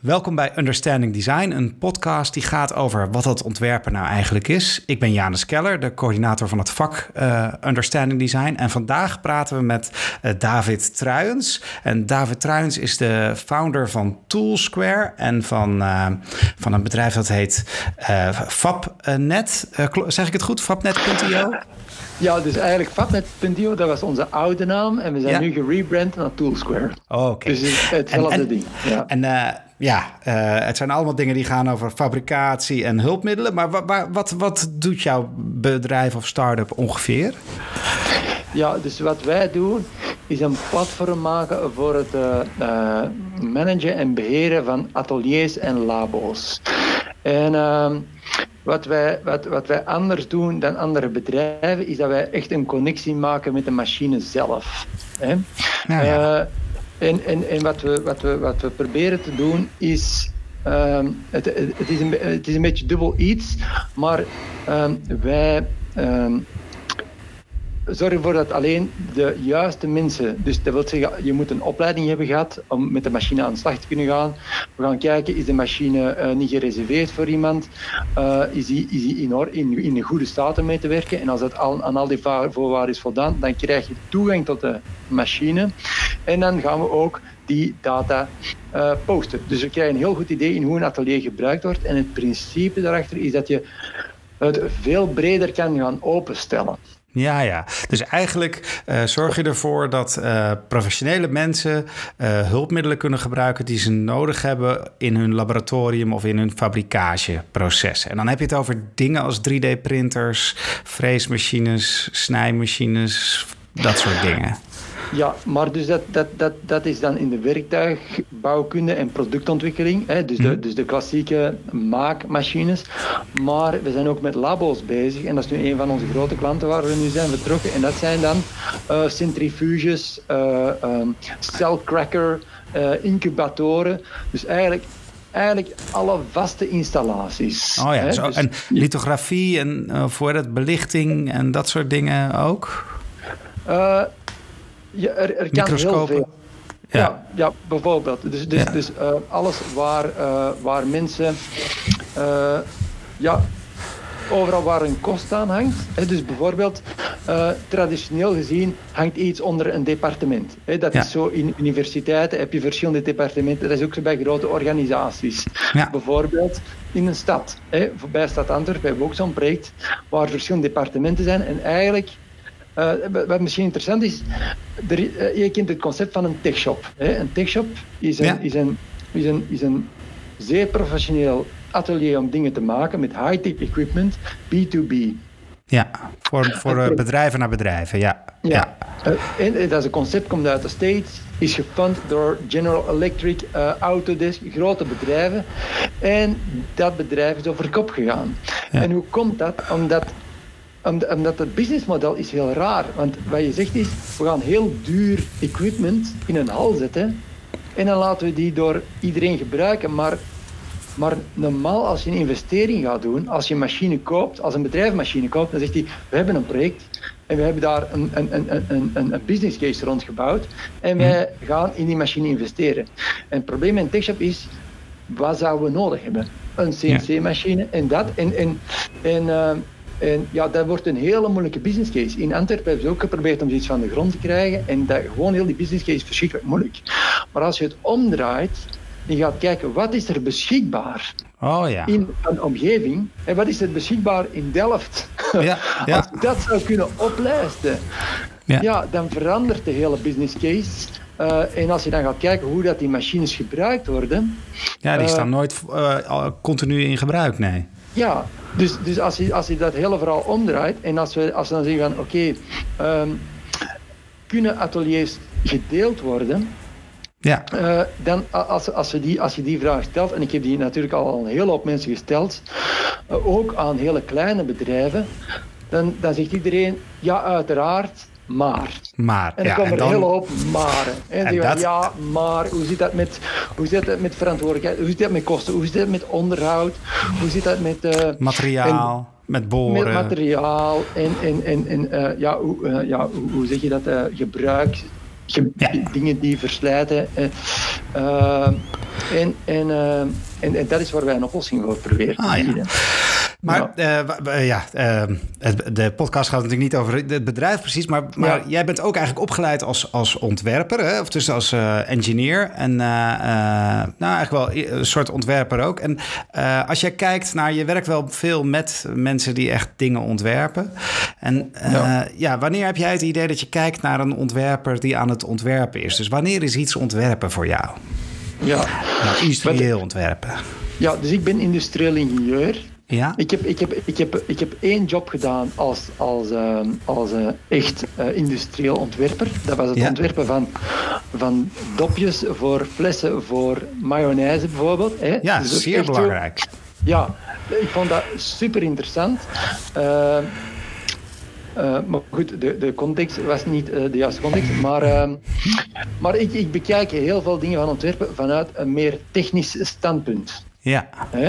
Welkom bij Understanding Design, een podcast die gaat over wat dat ontwerpen nou eigenlijk is. Ik ben Janus Keller, de coördinator van het vak uh, Understanding Design. En vandaag praten we met uh, David Truijens. En David Truijens is de founder van Toolsquare en van, uh, van een bedrijf dat heet Fabnet. zeg ik het goed? Fabnet.io? Ja, dus eigenlijk Fabnet.io, dat was onze oude naam. En we zijn ja. nu gerebrand naar Toolsquare. Oh, oké. Okay. Dus hetzelfde en, ding. Ja. En uh, ja, uh, het zijn allemaal dingen die gaan over fabricatie en hulpmiddelen. Maar wat, wat, wat doet jouw bedrijf of start-up ongeveer? Ja, dus wat wij doen is een platform maken voor het uh, managen en beheren van ateliers en labo's. En uh, wat, wij, wat, wat wij anders doen dan andere bedrijven, is dat wij echt een connectie maken met de machine zelf. Hè? Nou ja. En, en, en wat, we, wat, we, wat we proberen te doen is. Um, het, het, is een, het is een beetje dubbel iets, maar um, wij um, zorgen ervoor dat alleen de juiste mensen, dus dat wil zeggen, je moet een opleiding hebben gehad om met de machine aan de slag te kunnen gaan. We gaan kijken, is de machine uh, niet gereserveerd voor iemand? Uh, is die, is in, in, een goede staat om mee te werken? En als dat al, aan al die voorwaarden is voldaan, dan krijg je toegang tot de machine. En dan gaan we ook die data uh, posten. Dus we krijgen een heel goed idee in hoe een atelier gebruikt wordt. En het principe daarachter is dat je het veel breder kan gaan openstellen. Ja, ja. Dus eigenlijk uh, zorg je ervoor dat uh, professionele mensen uh, hulpmiddelen kunnen gebruiken die ze nodig hebben in hun laboratorium of in hun fabrikageproces. En dan heb je het over dingen als 3D-printers, freesmachines, snijmachines, dat soort dingen. Ja, maar dus dat, dat, dat, dat is dan in de werktuigbouwkunde en productontwikkeling, hè, dus, de, dus de klassieke maakmachines. Maar we zijn ook met labo's bezig en dat is nu een van onze grote klanten waar we nu zijn vertrokken. En dat zijn dan uh, centrifuges, uh, um, cellcracker, uh, incubatoren. Dus eigenlijk eigenlijk alle vaste installaties. Oh ja, zo, dus, en lithografie en uh, voor het belichting en dat soort dingen ook? Uh, ja, er, er kan heel veel. Ja. ja, ja, bijvoorbeeld. Dus, dus, ja. dus uh, alles waar, uh, waar mensen. Uh, ja, overal waar een kost aan hangt. Hè, dus bijvoorbeeld, traditioneel gezien hangt iets onder een departement. Hè, dat ja. is zo in universiteiten heb je verschillende departementen. Dat is ook zo bij grote organisaties. Bijvoorbeeld in een stad. Hè, bij Stad Antwerpen hebben we ook zo'n project waar verschillende departementen zijn. En eigenlijk uh, wat misschien interessant is, er, uh, je kent het concept van een techshop. Hè? Een techshop is een, ja. is, een, is, een, is een zeer professioneel atelier om dingen te maken met high-tech equipment, B2B. Ja, voor, voor bedrijven naar bedrijven, ja. Ja, ja. En dat is een concept, komt uit de States, is gefund door General Electric, Autodesk, grote bedrijven. En dat bedrijf is over kop gegaan. Ja. En hoe komt dat? Omdat omdat het businessmodel is heel raar. Want wat je zegt is, we gaan heel duur equipment in een hal zetten en dan laten we die door iedereen gebruiken. Maar, maar normaal als je een investering gaat doen, als je een machine koopt, als een bedrijf een machine koopt, dan zegt hij, we hebben een project en we hebben daar een, een, een, een, een business case rondgebouwd en wij gaan in die machine investeren. En het probleem met een techshop is, wat zouden we nodig hebben? Een CNC-machine en dat. En, en, en uh, en ja, dat wordt een hele moeilijke business case. In Antwerpen hebben ze ook geprobeerd om zoiets van de grond te krijgen. En dat, gewoon heel die business case is verschrikkelijk moeilijk. Maar als je het omdraait en gaat kijken wat is er beschikbaar oh, ja. in een omgeving. En wat is er beschikbaar in Delft. Ja, ja. Als je dat zou kunnen oplijsten, ja. ja. dan verandert de hele business case. Uh, en als je dan gaat kijken hoe dat die machines gebruikt worden. Ja, die staan uh, nooit uh, continu in gebruik, nee. Ja, dus, dus als, je, als je dat hele verhaal omdraait en als we, als we dan zeggen van oké, okay, um, kunnen ateliers gedeeld worden? Ja. Uh, dan als, als, we die, als je die vraag stelt, en ik heb die natuurlijk al een hele hoop mensen gesteld, uh, ook aan hele kleine bedrijven, dan, dan zegt iedereen ja, uiteraard, maar. Maar, en dan ja, en er dan... een hele hoop maren. En, En dan dat- ja, maar hoe zit dat met, hoe zit dat met verantwoordelijkheid? Hoe zit dat met kosten? Hoe zit dat met onderhoud? Hoe zit dat met... eh, Materiaal, met boren. met materiaal en, en, en, en eh, ja, hoe, eh, ja, hoe, zeg je dat? gebruik, ge- Ja. dingen die verslijten. En, en, en, en, dat is waar wij een oplossing voor proberen te Ah, ja. Maar ja, ja de podcast gaat natuurlijk niet over het bedrijf precies, maar, maar jij bent ook eigenlijk opgeleid als, als ontwerper, hè? of dus als eh, engineer en eh, eh, nou eigenlijk wel een soort ontwerper ook. En eh, als jij kijkt naar, je werkt wel veel met mensen die echt dingen ontwerpen. En eh, Ja. ja, wanneer heb jij het idee dat je kijkt naar een ontwerper die aan het ontwerpen is? Dus wanneer is iets ontwerpen voor jou? Ja. Nou, industrieel ontwerpen. ja, dus ik ben industrieel ingenieur. Ja? Ik heb, ik heb, ik heb, ik heb één job gedaan als, als, eh, als eh, echt eh, industrieel ontwerper. Dat was het Ja. ontwerpen van, van dopjes voor flessen voor mayonaise bijvoorbeeld. Hè. Ja, Dus zeer belangrijk. ja, ik vond dat super interessant. Eh, eh, maar goed, de, de context was niet de juiste context. Maar, ehm, maar ik, ik bekijk heel veel dingen van ontwerpen vanuit een meer technisch standpunt. Ja, Hè?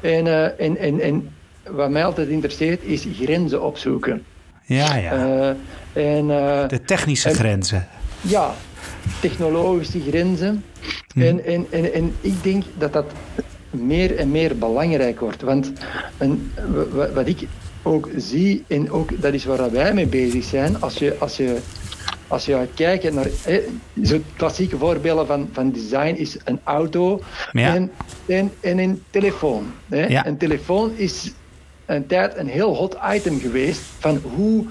En, eh, en, en, en wat mij altijd interesseert is grenzen opzoeken. ja, ja. Eh, en, eh, De technische en- grenzen. ja, technologische grenzen. Mhm. En, en, en, en ik denk dat dat meer en meer belangrijk wordt. Want wat ik ook zie, en ook dat is waar wij mee bezig zijn, als je, als je, als je gaat kijken naar. klassieke voorbeelden van, van design is een auto Ja. en, en, en een telefoon. Hè. Ja. Een telefoon is een tijd een heel hot item geweest van hoe.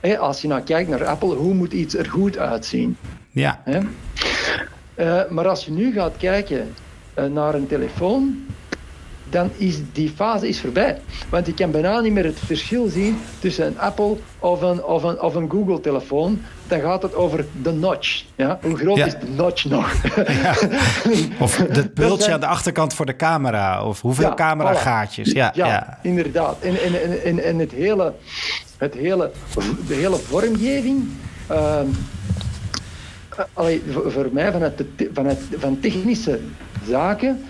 hè, Als je nou kijkt naar Apple, hoe moet iets er goed uitzien? Ja, Hè? Eh, maar als je nu gaat kijken eh, naar een telefoon, dan is die fase is voorbij. Want je kan bijna niet meer het verschil zien tussen een Apple of een, of een, of een Google-telefoon. Dan gaat het over de notch. Ja? Hoe groot Ja. is de notch nog? Of het bultje zijn- aan de achterkant voor de camera. Of hoeveel Ja, cameragaatjes. Ja, ja. ja, inderdaad. En, en, en, en, het hele, het hele, de hele vormgeving. ehm, eh, allee, voor, mij vanuit, de, vanuit van technische zaken.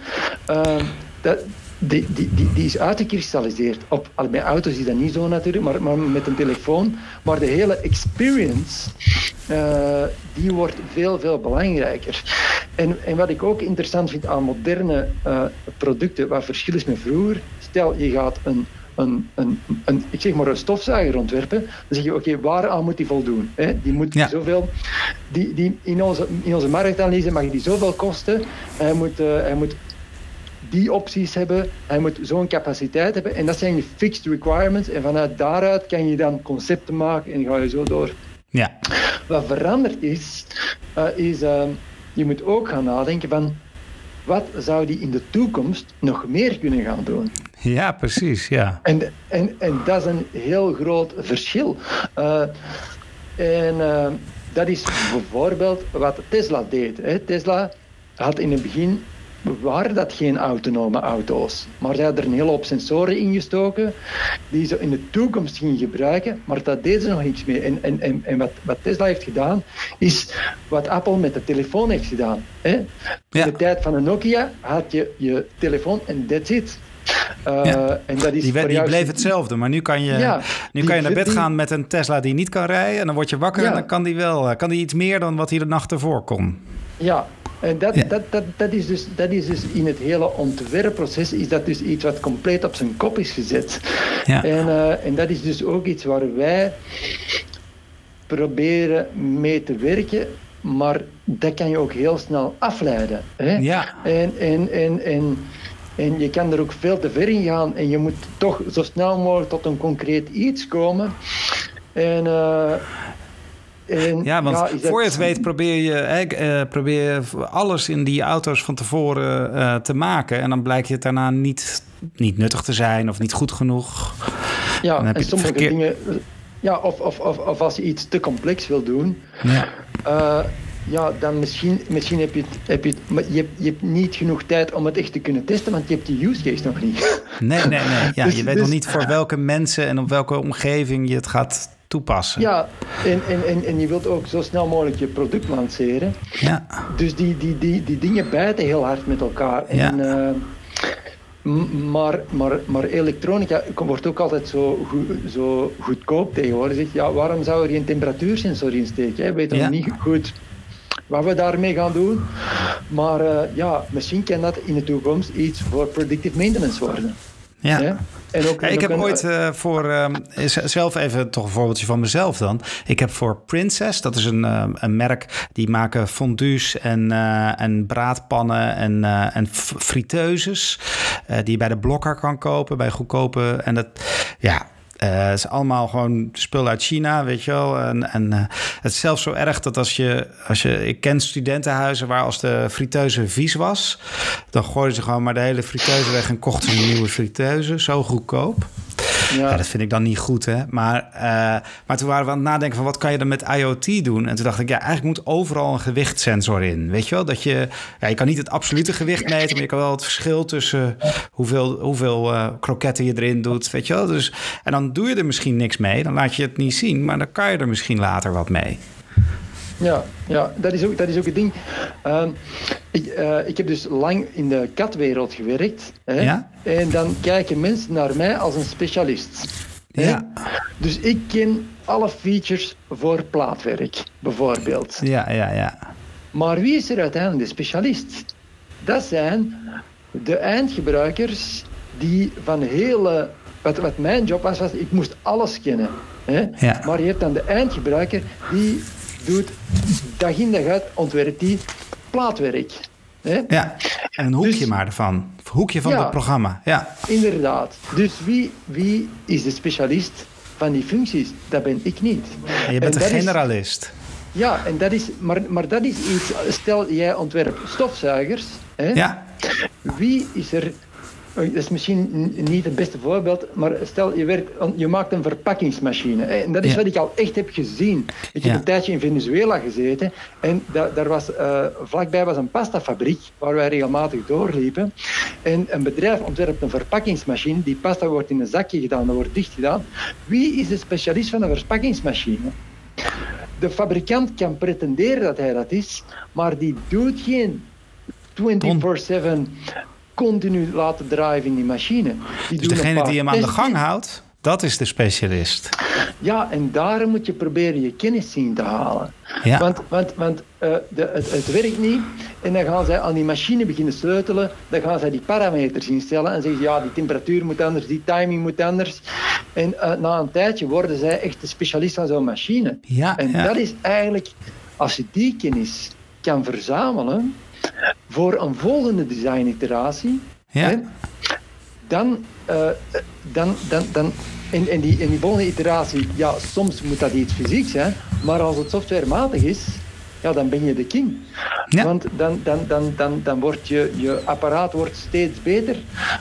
ehm, dat, die, die, die, die is uitgekristalliseerd. Op, bij auto's is dat niet zo natuurlijk, maar, maar met een telefoon. Maar de hele experience, eh, die wordt veel, veel belangrijker. En, en wat ik ook interessant vind aan moderne eh, producten, wat verschil is met vroeger. Stel, je gaat een, een, een, een, ik zeg maar een stofzuiger ontwerpen, dan zeg je, oké, waaraan moet die voldoen? Hè? Die moet Ja. zoveel, die, die, in, onze, in onze marktanalyse mag die zoveel kosten, hij moet, eh, hij moet die opties hebben, hij moet zo'n capaciteit hebben, en dat zijn je fixed requirements, en vanuit daaruit kan je dan concepten maken en ga je zo door. ja. Wat veranderd is, eh, is uh, je moet ook gaan nadenken van wat zou die in de toekomst nog meer kunnen gaan doen? Ja, precies. Ja. En, en, en dat is een heel groot verschil. Uh, en uh, dat is bijvoorbeeld wat Tesla deed. Hè. Tesla had in het begin waren dat geen autonome auto's. Maar zij hadden er een hele hoop sensoren ingestoken die ze in de toekomst gingen gebruiken, maar daar deden ze nog niks mee. En, en, en, en wat, wat Tesla heeft gedaan, is wat Apple met de telefoon heeft gedaan. Hè? In de tijd van een Nokia had je je telefoon en that's it. Uh, Ja. en dat is Die, die bleef hetzelfde, maar nu kan je, Ja, nu kan je naar bed die- gaan met een Tesla die niet kan rijden. En dan word je wakker Ja. en dan kan die wel eh, kan die iets meer dan wat hij de nacht ervoor kon. Ja, en dat, Ja. Dat, dat, dat, is dus, dat is dus in het hele ontwerpproces is dat dus iets wat compleet op zijn kop is gezet. Ja. En, eh, en dat is dus ook iets waar wij proberen mee te werken, maar dat kan je ook heel snel afleiden. Hè? Ja. En, en, en, en, en je kan er ook veel te ver in gaan en je moet toch zo snel mogelijk tot een concreet iets komen. En, eh, en, Ja, want voor je het weet probeer je, hè, eh, probeer je alles in die auto's van tevoren eh, te maken. En dan blijkt het daarna niet, niet nuttig te zijn of niet goed genoeg. Ja, en sommige verkeer- dingen. Ja, of, of, of, of als je iets te complex wil doen, Ja. eh, ja, dan misschien, misschien heb je het. Heb je, het maar je, hebt, je hebt niet genoeg tijd om het echt te kunnen testen, want je hebt die use case nog niet. Nee, nee, nee. Ja, Dus- je weet dus- nog niet voor welke mensen en op welke omgeving je het gaat toepassen. Ja, en, en, en, en je wilt ook zo snel mogelijk je product lanceren. Ja. Dus die, die, die, die dingen bijten heel hard met elkaar. Ja. En, eh, m- maar, maar, maar elektronica wordt ook altijd zo, goed, zo goedkoop tegenwoordig. Zeg, ja, waarom zou er geen temperatuursensor in steken? hè? We weten Ja. niet goed wat we daarmee gaan doen. Maar ja, misschien kan dat in de toekomst iets voor predictive maintenance worden. Ja. En ook, ik heb ooit uh, voor uh, zelf even toch een voorbeeldje van mezelf dan. Ik heb voor Princess, dat is een, uh, een merk die maken fondues en, en braadpannen en, en friteuses. die je bij de blokker kan kopen, bij goedkope. En dat, ja, het is allemaal gewoon spul uit China, weet je wel. En, en uh, het is zelfs zo erg dat als je, als je... Ik ken studentenhuizen waar als de friteuse vies was... dan gooiden ze gewoon maar de hele friteuse weg... en kochten ze een nieuwe friteuse. Zo goedkoop. Ja. dat vind ik dan niet goed, hè. Maar, uh, maar toen waren we aan het nadenken van... wat kan je dan met IoT doen? En toen dacht ik, ja, eigenlijk moet overal een gewichtssensor in. Weet je wel? Dat je... Ja, je kan niet het absolute gewicht meten... maar je kan wel het verschil tussen hoeveel, hoeveel uh, kroketten je erin doet. Weet je wel? Dus, en dan doe je er misschien niks mee. Dan laat je het niet zien. Maar dan kan je er misschien later wat mee. Ja, ja dat, is ook, dat is ook het ding. Uh, ik, uh, ik heb dus lang in de katwereld gewerkt. Hè? Ja? En dan kijken mensen naar mij als een specialist. Ja. Dus ik ken alle features voor plaatwerk, bijvoorbeeld. Ja, ja, ja. Maar wie is er uiteindelijk de specialist? Dat zijn de eindgebruikers die van hele... Wat, wat mijn job was, was ik moest alles kennen. Hè? Ja. Maar je hebt dan de eindgebruiker die doet dag in dag uit, ontwerpt die plaatwerk. Hè? Ja, en een hoekje dus, maar ervan. Een hoekje van het programma. Ja, inderdaad. Dus wie, wie is de specialist van die functies? Dat ben ik niet. En je bent een generalist. ja, en dat is, maar, maar dat is iets. Stel, jij ontwerpt stofzuigers. Hè? Ja. Wie is er dat is misschien niet het beste voorbeeld, maar stel je, werkt, je maakt een verpakkingsmachine. En dat is wat ik al echt heb gezien. Ik heb een tijdje in Venezuela gezeten en daar was, uh, vlakbij was een pastafabriek waar wij regelmatig doorliepen. En een bedrijf ontwerpt een verpakkingsmachine. Die pasta wordt in een zakje gedaan, dat wordt dicht gedaan. Wie is de specialist van een verpakkingsmachine? De fabrikant kan pretenderen dat hij dat is, maar die doet geen 24-7 continu laten draaien in die machine. Die dus degene die hem aan de gang houdt, dat is de specialist. Ja, en daar moet je proberen je kennis zien te halen. Ja. Want, want, want uh, de, het, het, werkt niet. En dan gaan zij aan die machine beginnen sleutelen. Dan gaan zij die parameters instellen. En zeggen ja, die temperatuur moet anders, die timing moet anders. En uh, na een tijdje worden zij echt de specialist van zo'n machine. Ja, en dat is eigenlijk, als je die kennis kan verzamelen voor een volgende design-iteratie, ja. dan, uh, dan, dan, dan in, in, die, in die volgende iteratie, ja, soms moet dat iets fysiek zijn, maar als het softwarematig is, ja, dan ben je de king. Ja. Want dan, dan, dan, dan, dan wordt je, je apparaat wordt steeds beter.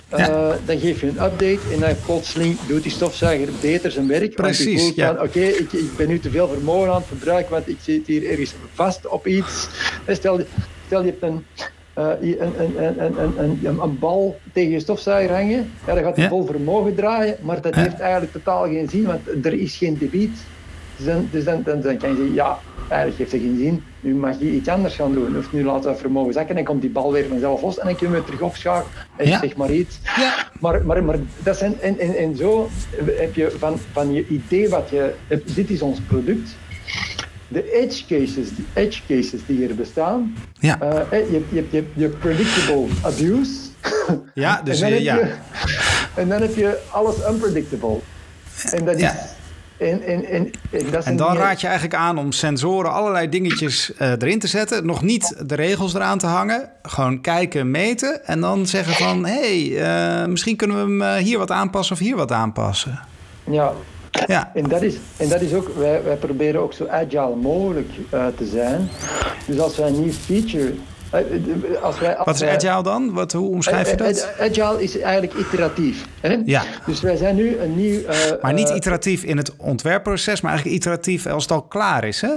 Ja. Uh, dan geef je een update en dan plotseling doet die stofzuiger beter zijn werk. Precies, ja. Oké, ik, ik ben nu te veel vermogen aan het verbruiken, want ik zit hier ergens vast op iets. Stel, stel je hebt een, uh, een, een, een, een, een, bal tegen je stofzuiger hangen, ja, dan gaat hij vol vermogen draaien, maar dat heeft eigenlijk totaal geen zin, want er is geen debiet. Dus dan, dus dan, dan, dan kan je zeggen, ja, eigenlijk heeft het geen zin, nu mag je iets anders gaan doen. Of nu laten we vermogen zakken en dan komt die bal weer vanzelf los en dan kunnen we terug opschakelen en ja. zeg maar iets. Ja. Maar, maar, maar dat zijn, en, en, en zo heb je van, van je idee wat je, dit is ons product, de edge cases, de edge cases die er bestaan. Ja. Uh, je, je, je, je predictable abuse. Ja, dus en dan, ja. Je, en dan heb je alles unpredictable. En dat is. Ja. En, en, en, en, dan raad je eigenlijk aan om sensoren, allerlei dingetjes uh, erin te zetten. Nog niet de regels eraan te hangen. Gewoon kijken, meten. En dan zeggen van, hé, hey, uh, misschien kunnen we hem hier wat aanpassen of hier wat aanpassen. Ja, ja. En, dat is, en dat is ook, wij, wij proberen ook zo agile mogelijk uh, te zijn. Dus als wij een nieuw feature eh, als wij, als Wat is agile dan? Wat, hoe omschrijf je dat? Agile is eigenlijk iteratief. Hè? Ja. Dus wij zijn nu een nieuw... Uh, maar niet iteratief in het ontwerpproces, maar eigenlijk iteratief als het al klaar is, hè?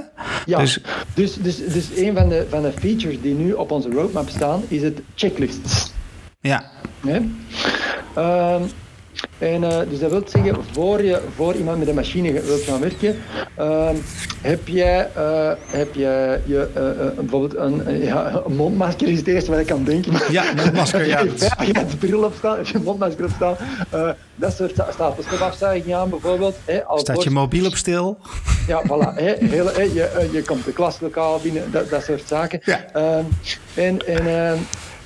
Ja, dus, dus, dus, dus een van de, van de features die nu op onze roadmap staan, is het checklists. Ja. Hè? Uh, En uh, dus dat wil zeggen, voor, je, voor iemand met een machine wilt gaan werken, uh, heb jij, uh, heb jij je, bijvoorbeeld een, ja, een mondmasker is het eerste wat ik kan denken. Ja, mondmasker, ja. je hebt bril op staan, heb je mondmasker op staan. dat soort stapels stopafzuiging aan bijvoorbeeld. Hè, al Staat je mobiel op stil? Ja, voilà. Hè, hele, hè, je, je komt de klaslokaal binnen, dat, dat soort zaken. Ja. Ehm, en, en, ehm,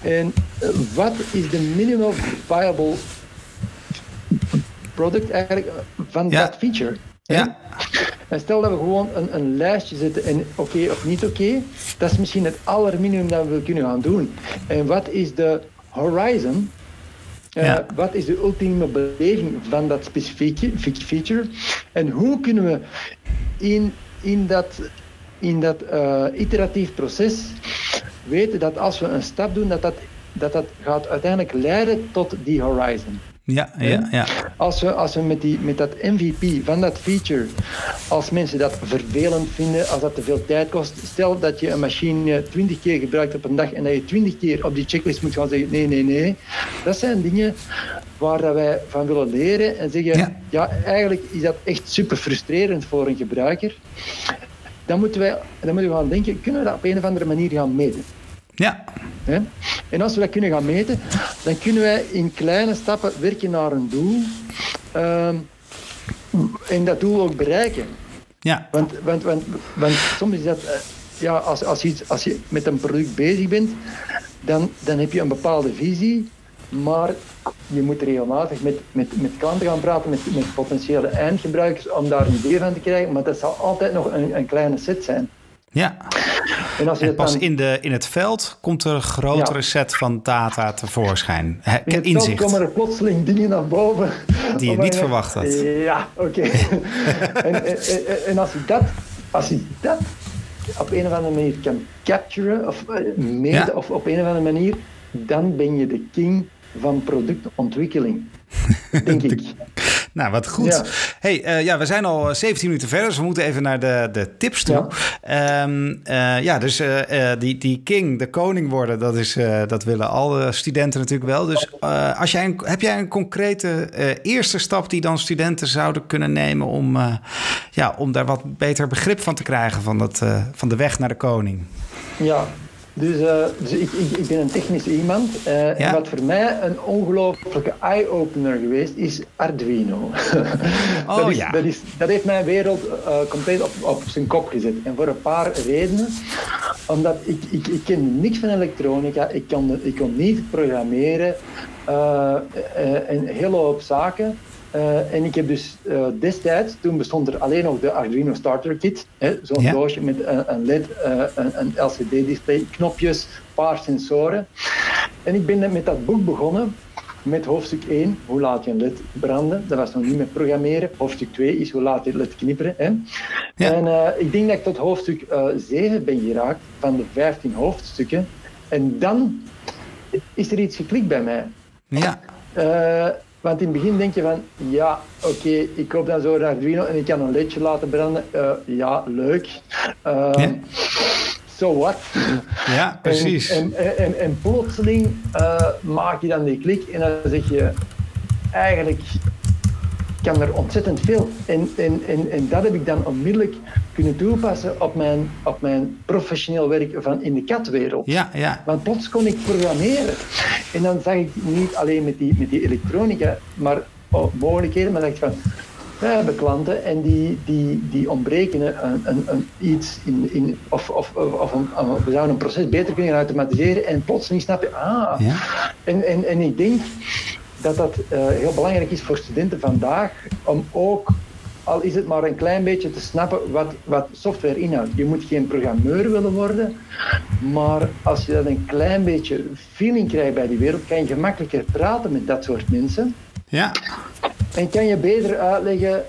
en wat is de minimal viable product eigenlijk van dat feature. Ja. En stel dat we gewoon een, een lijstje zetten en oké of niet oké, dat is misschien het allerminimum dat we kunnen gaan doen. En wat is de horizon? Uh, Wat is de ultieme beleving van dat specifieke feature? En hoe kunnen we in, in dat, in dat uh, iteratief proces weten dat als we een stap doen, dat dat, dat, dat gaat uiteindelijk leiden tot die horizon? Ja, ja, ja. Als we, als we met, die, met dat MVP van dat feature, als mensen dat vervelend vinden, als dat te veel tijd kost, stel dat je een machine 20 keer gebruikt op een dag en dat je 20 keer op die checklist moet gaan zeggen: nee, nee, nee. Dat zijn dingen waar wij van willen leren en zeggen: ja, ja eigenlijk is dat echt super frustrerend voor een gebruiker. Dan moeten, wij, dan moeten we gaan denken: kunnen we dat op een of andere manier gaan meten? Ja. En als we dat kunnen gaan meten, dan kunnen wij in kleine stappen werken naar een doel. Ehm, en dat doel ook bereiken. Ja. Want, want, want, want soms is dat, eh, ja, als, als, je, als je met een product bezig bent, dan, dan heb je een bepaalde visie, maar je moet regelmatig met, met, met klanten gaan praten, met, met potentiële eindgebruikers, om daar een idee van te krijgen, maar dat zal altijd nog een, een kleine set zijn. Ja. En, als je en pas in, de, in het veld komt er een grotere set van data tevoorschijn. He, in het inzicht. veld komen er plotseling dingen naar boven. Die je niet verwacht had. Ja, oké. en, en, en, als je dat, als je dat op een of andere manier kan capturen of eh, meten of op een of andere manier, dan ben je de king van productontwikkeling. Denk ik. Nou, wat goed. Hey, uh, ja, we zijn al 17 eh, minuten verder, dus we moeten even naar de, de tips toe. Ja, um, uh, ja dus uh, die, die king, de koning worden, dat, is, dat willen alle studenten natuurlijk wel. Dus als jij een, heb jij een concrete eerste stap die dan studenten zouden kunnen nemen om, ja, om daar wat beter begrip van te krijgen van, dat, van de weg naar de koning? Ja, dus, uh, dus ik, ik, ik, ben een technisch iemand. Uh, En wat voor mij een ongelooflijke eye-opener geweest is Arduino. Oh, dat, is, ja. dat, is, dat heeft mijn wereld uh, compleet op, op zijn kop gezet. En voor een paar redenen. Omdat ik, ik, ik ken niks van elektronica, ik kon, ik kon niet programmeren en een hele hoop zaken. Uh, en ik heb dus uh, destijds, toen bestond er alleen nog de Arduino Starter Kit, zo'n ja. doosje met een, een LED, uh, een, een LCD-display, knopjes, paar sensoren. En ik ben met dat boek begonnen met hoofdstuk 1, hoe laat je een LED branden. Dat was nog niet met programmeren. Hoofdstuk 2 is hoe laat je LED knipperen. Hè? Ja. En ik denk dat ik tot hoofdstuk 7 ben geraakt van de 15 hoofdstukken. En dan is er iets geklikt bij mij. Ja. Want in het begin denk je van, ja, oké, ik koop dan zo'n Arduino en ik kan een ledje laten branden. Uh, ja, leuk. Uh, ja. So what? Ja, precies. En, en, en, en plotseling uh, maak je dan die klik en dan zeg je, eigenlijk kan er ontzettend veel. En, en, en, en dat heb ik dan onmiddellijk kunnen toepassen op mijn, op mijn professioneel werk van in de katwereld. Ja, ja. Want plots kon ik programmeren. En dan zag ik niet alleen met die, met die elektronica, maar oh, mogelijkheden, maar dacht ik van, we hebben klanten en die, die, die ontbreken een, een, een iets in, in, of, of, of een, we zouden een proces beter kunnen automatiseren en plotseling snap je, ah, ja. en, en, en ik denk dat dat uh, heel belangrijk is voor studenten vandaag om ook al is het maar een klein beetje te snappen wat, wat software inhoudt. Je moet geen programmeur willen worden, maar als je dat een klein beetje feeling krijgt bij die wereld, kan je gemakkelijker praten met dat soort mensen. Ja. En kan je beter uitleggen,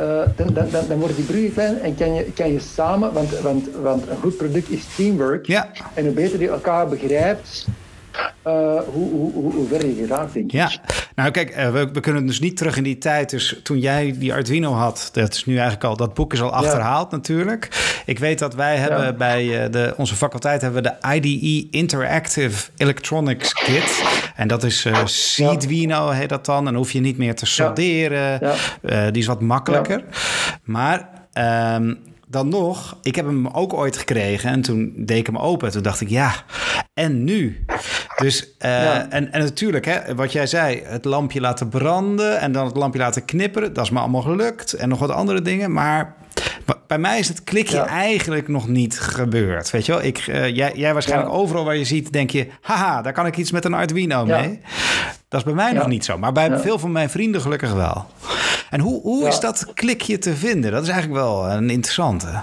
uh, dan, dan, dan, dan worden die bruggen klein en kan je, kan je samen, want, want, want een goed product is teamwork. Ja. En hoe beter je elkaar begrijpt, uh, hoe, hoe, hoe, ver je geraakt, denk ik. Ja, Nou, kijk, uh, we, we, kunnen dus niet terug in die tijd. Dus toen jij die Arduino had, dat is nu eigenlijk al, dat boek is al achterhaald natuurlijk. Ik weet dat wij hebben bij de, onze faculteit hebben we de IDE Interactive Electronics Kit. En dat is uh, Seedwino heet dat dan. En dan hoef je niet meer te solderen. die is wat makkelijker. Maar Ehm, dan nog, ik heb hem ook ooit gekregen en toen deed ik hem open. Toen dacht ik, ja, en nu? Dus, uh, en, en natuurlijk, hè, wat jij zei, het lampje laten branden en dan het lampje laten knipperen, dat is me allemaal gelukt. En nog wat andere dingen, maar bij mij is het klikje eigenlijk nog niet gebeurd. Weet je wel, ik, uh, jij, jij waarschijnlijk overal waar je ziet, denk je, haha, daar kan ik iets met een Arduino mee. Dat is bij mij nog niet zo, maar bij veel van mijn vrienden gelukkig wel. En hoe, hoe is dat klikje te vinden? Dat is eigenlijk wel een interessante.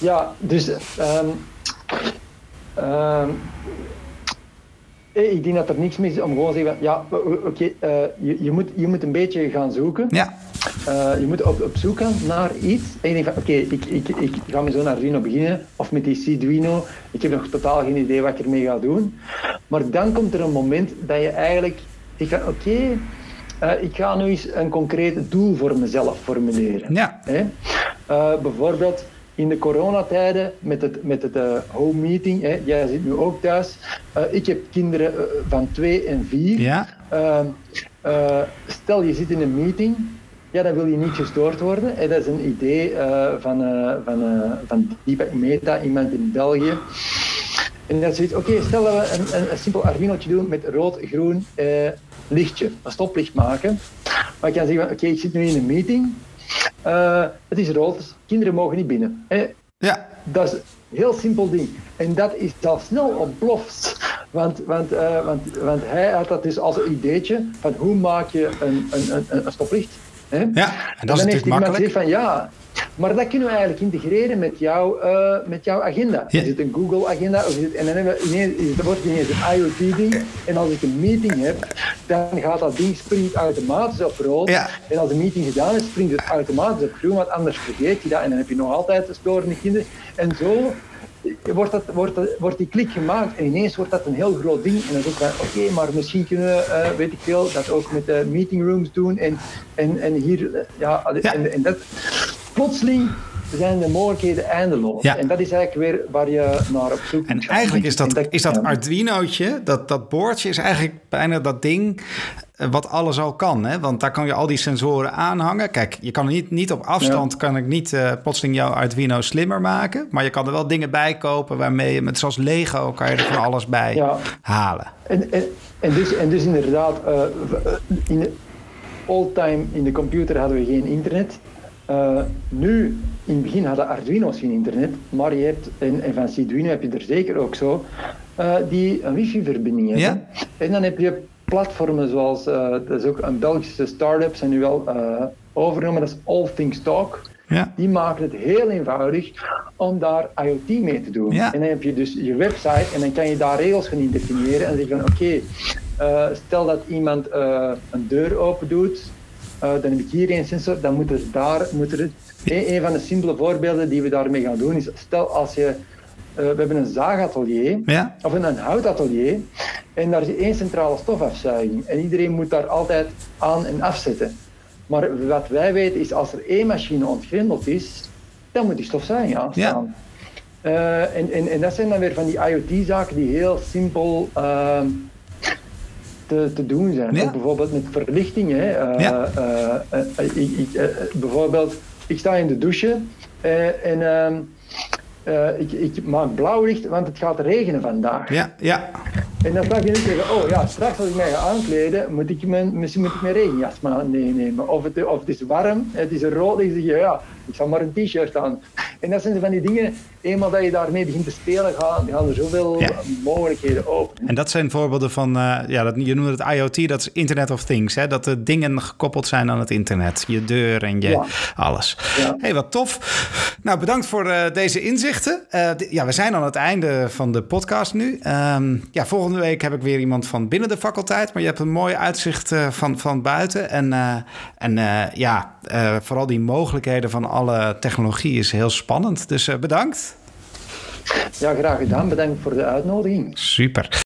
Ja, dus um, um, ik denk dat er niks mis is om gewoon te zeggen: ja, oké, uh, je, je, moet, je moet een beetje gaan zoeken. Ja. Uh, je moet op, op zoek gaan naar iets. En je denkt van, oké, ik, ik, ik ga met zo'n Arduino beginnen. Of met die Arduino. Ik heb nog totaal geen idee wat ik ermee ga doen. Maar dan komt er een moment dat je eigenlijk... Ik ga, oké, uh, ik ga nu eens een concreet doel voor mezelf formuleren. Ja. Uh, bijvoorbeeld in de coronatijden met het, met het uh, home meeting. Jij zit nu ook thuis. ik heb kinderen van twee en vier. Ja. Ehm, stel je zit in een meeting. Ja, dan wil je niet gestoord worden. Hè? Dat is een idee van, van, van Deepak Meta, iemand in België. En dat is zoiets, oké, okay, stel dat we een, een, een simpel Arduinootje doen met rood, groen, lichtje, een stoplicht maken. Maar ik kan zeggen, oké, ik zit nu in een meeting. Uh, het is rood, kinderen mogen niet binnen. Hè? Ja. Dat is een heel simpel ding. En dat is al snel ontploft. Want, want, uh, want, want hij had dat dus als een ideetje van hoe maak je een, een, een, een stoplicht. Hè? Ja, en dat is dan natuurlijk makkelijk. van ja, maar dat kunnen we eigenlijk integreren met, jou, uh, met jouw agenda. Ja. Is het een Google-agenda? En dan hebben we ineens, het wordt ineens een IoT-ding. En als ik een meeting heb, dan gaat dat ding springt automatisch op rood. Ja. En als de meeting gedaan is, springt het automatisch op groen, want anders vergeet je dat. En dan heb je nog altijd storende kinderen. En zo wordt, dat, wordt, wordt die klik gemaakt en ineens wordt dat een heel groot ding. En dan ook van, oké, maar misschien kunnen we, uh, weet ik veel, dat ook met de meeting rooms doen. En, en, en hier, uh, ja, ja. En, en dat plotseling zijn de mogelijkheden eindeloos. Ja. En dat is eigenlijk weer waar je naar op zoek En eigenlijk is dat, is dat Arduinootje, dat, dat boordje, is eigenlijk bijna dat ding eh, wat alles al kan. Hè? Want daar kan je al die sensoren aanhangen. Kijk, je kan niet, niet op afstand, ja. kan ik niet uh, plotseling jouw Arduino slimmer maken. Maar je kan er wel dingen bij kopen waarmee je, met, zoals Lego, kan je er van alles bij ja. halen. En, en, en, dus, en dus inderdaad, uh, in de old time in de computer hadden we geen internet. Uh, nu, in het begin hadden Arduino's geen internet, maar je hebt, en, en van Arduino heb je er zeker ook zo, uh, die een wifi-verbinding hebben. Ja? En dan heb je platformen zoals, uh, dat is ook een Belgische start-up, zijn nu wel overgenomen, dat is All Things Talk. Ja. Die maken het heel eenvoudig om daar IoT mee te doen. Ja. En dan heb je dus je website en dan kan je daar regels gaan definiëren en zeggen van oké, okay, stel dat iemand een deur open doet, uh, dan heb ik hier een sensor, dan moet er daar, moet er, een, een van de simpele voorbeelden die we daarmee gaan doen is, stel als je, uh, we hebben een zaagatelier, ja. of een, houtatelier, en daar is één centrale stofafzuiging. En iedereen moet daar altijd aan en afzetten. Maar wat wij weten is, als er één machine ontgrendeld is, dan moet die stofzuiging aanstaan. Ja. Uh, en, en, en dat zijn dan weer van die IoT-zaken die heel simpel te, te doen zijn. Ja. Ook bijvoorbeeld met verlichting. Hè. Uh, ja. uh, uh, ik, ik, bijvoorbeeld, ik sta in de douche en ehm, ik, ik, maak blauw licht, want het gaat regenen vandaag. Ja, ja. En dan vraag je niet zeggen, oh ja, straks als ik mij ga aankleden, moet ik mijn, misschien moet ik mijn regenjas maar meenemen. Of het, of het is warm, het is rood, dan zeg je, ja, ik zal maar een t-shirt aan. En dat zijn van die dingen, eenmaal dat je daarmee begint te spelen, gaan, gaan er zoveel ja. mogelijkheden open. En dat zijn voorbeelden van, uh, ja, dat, je noemt het IoT, dat is Internet of Things. Hè? Dat de dingen gekoppeld zijn aan het internet. Je deur en je ja. alles. Ja. hey, wat tof. Nou, bedankt voor uh, deze inzichten. Uh, ja, we zijn aan het einde van de podcast nu. Um, ja, volgende week heb ik weer iemand van binnen de faculteit. Maar je hebt een mooi uitzicht van, van buiten. En, en ja, vooral die mogelijkheden van alle technologie is heel spannend. Dus bedankt. Ja, graag gedaan. Bedankt voor de uitnodiging. Super.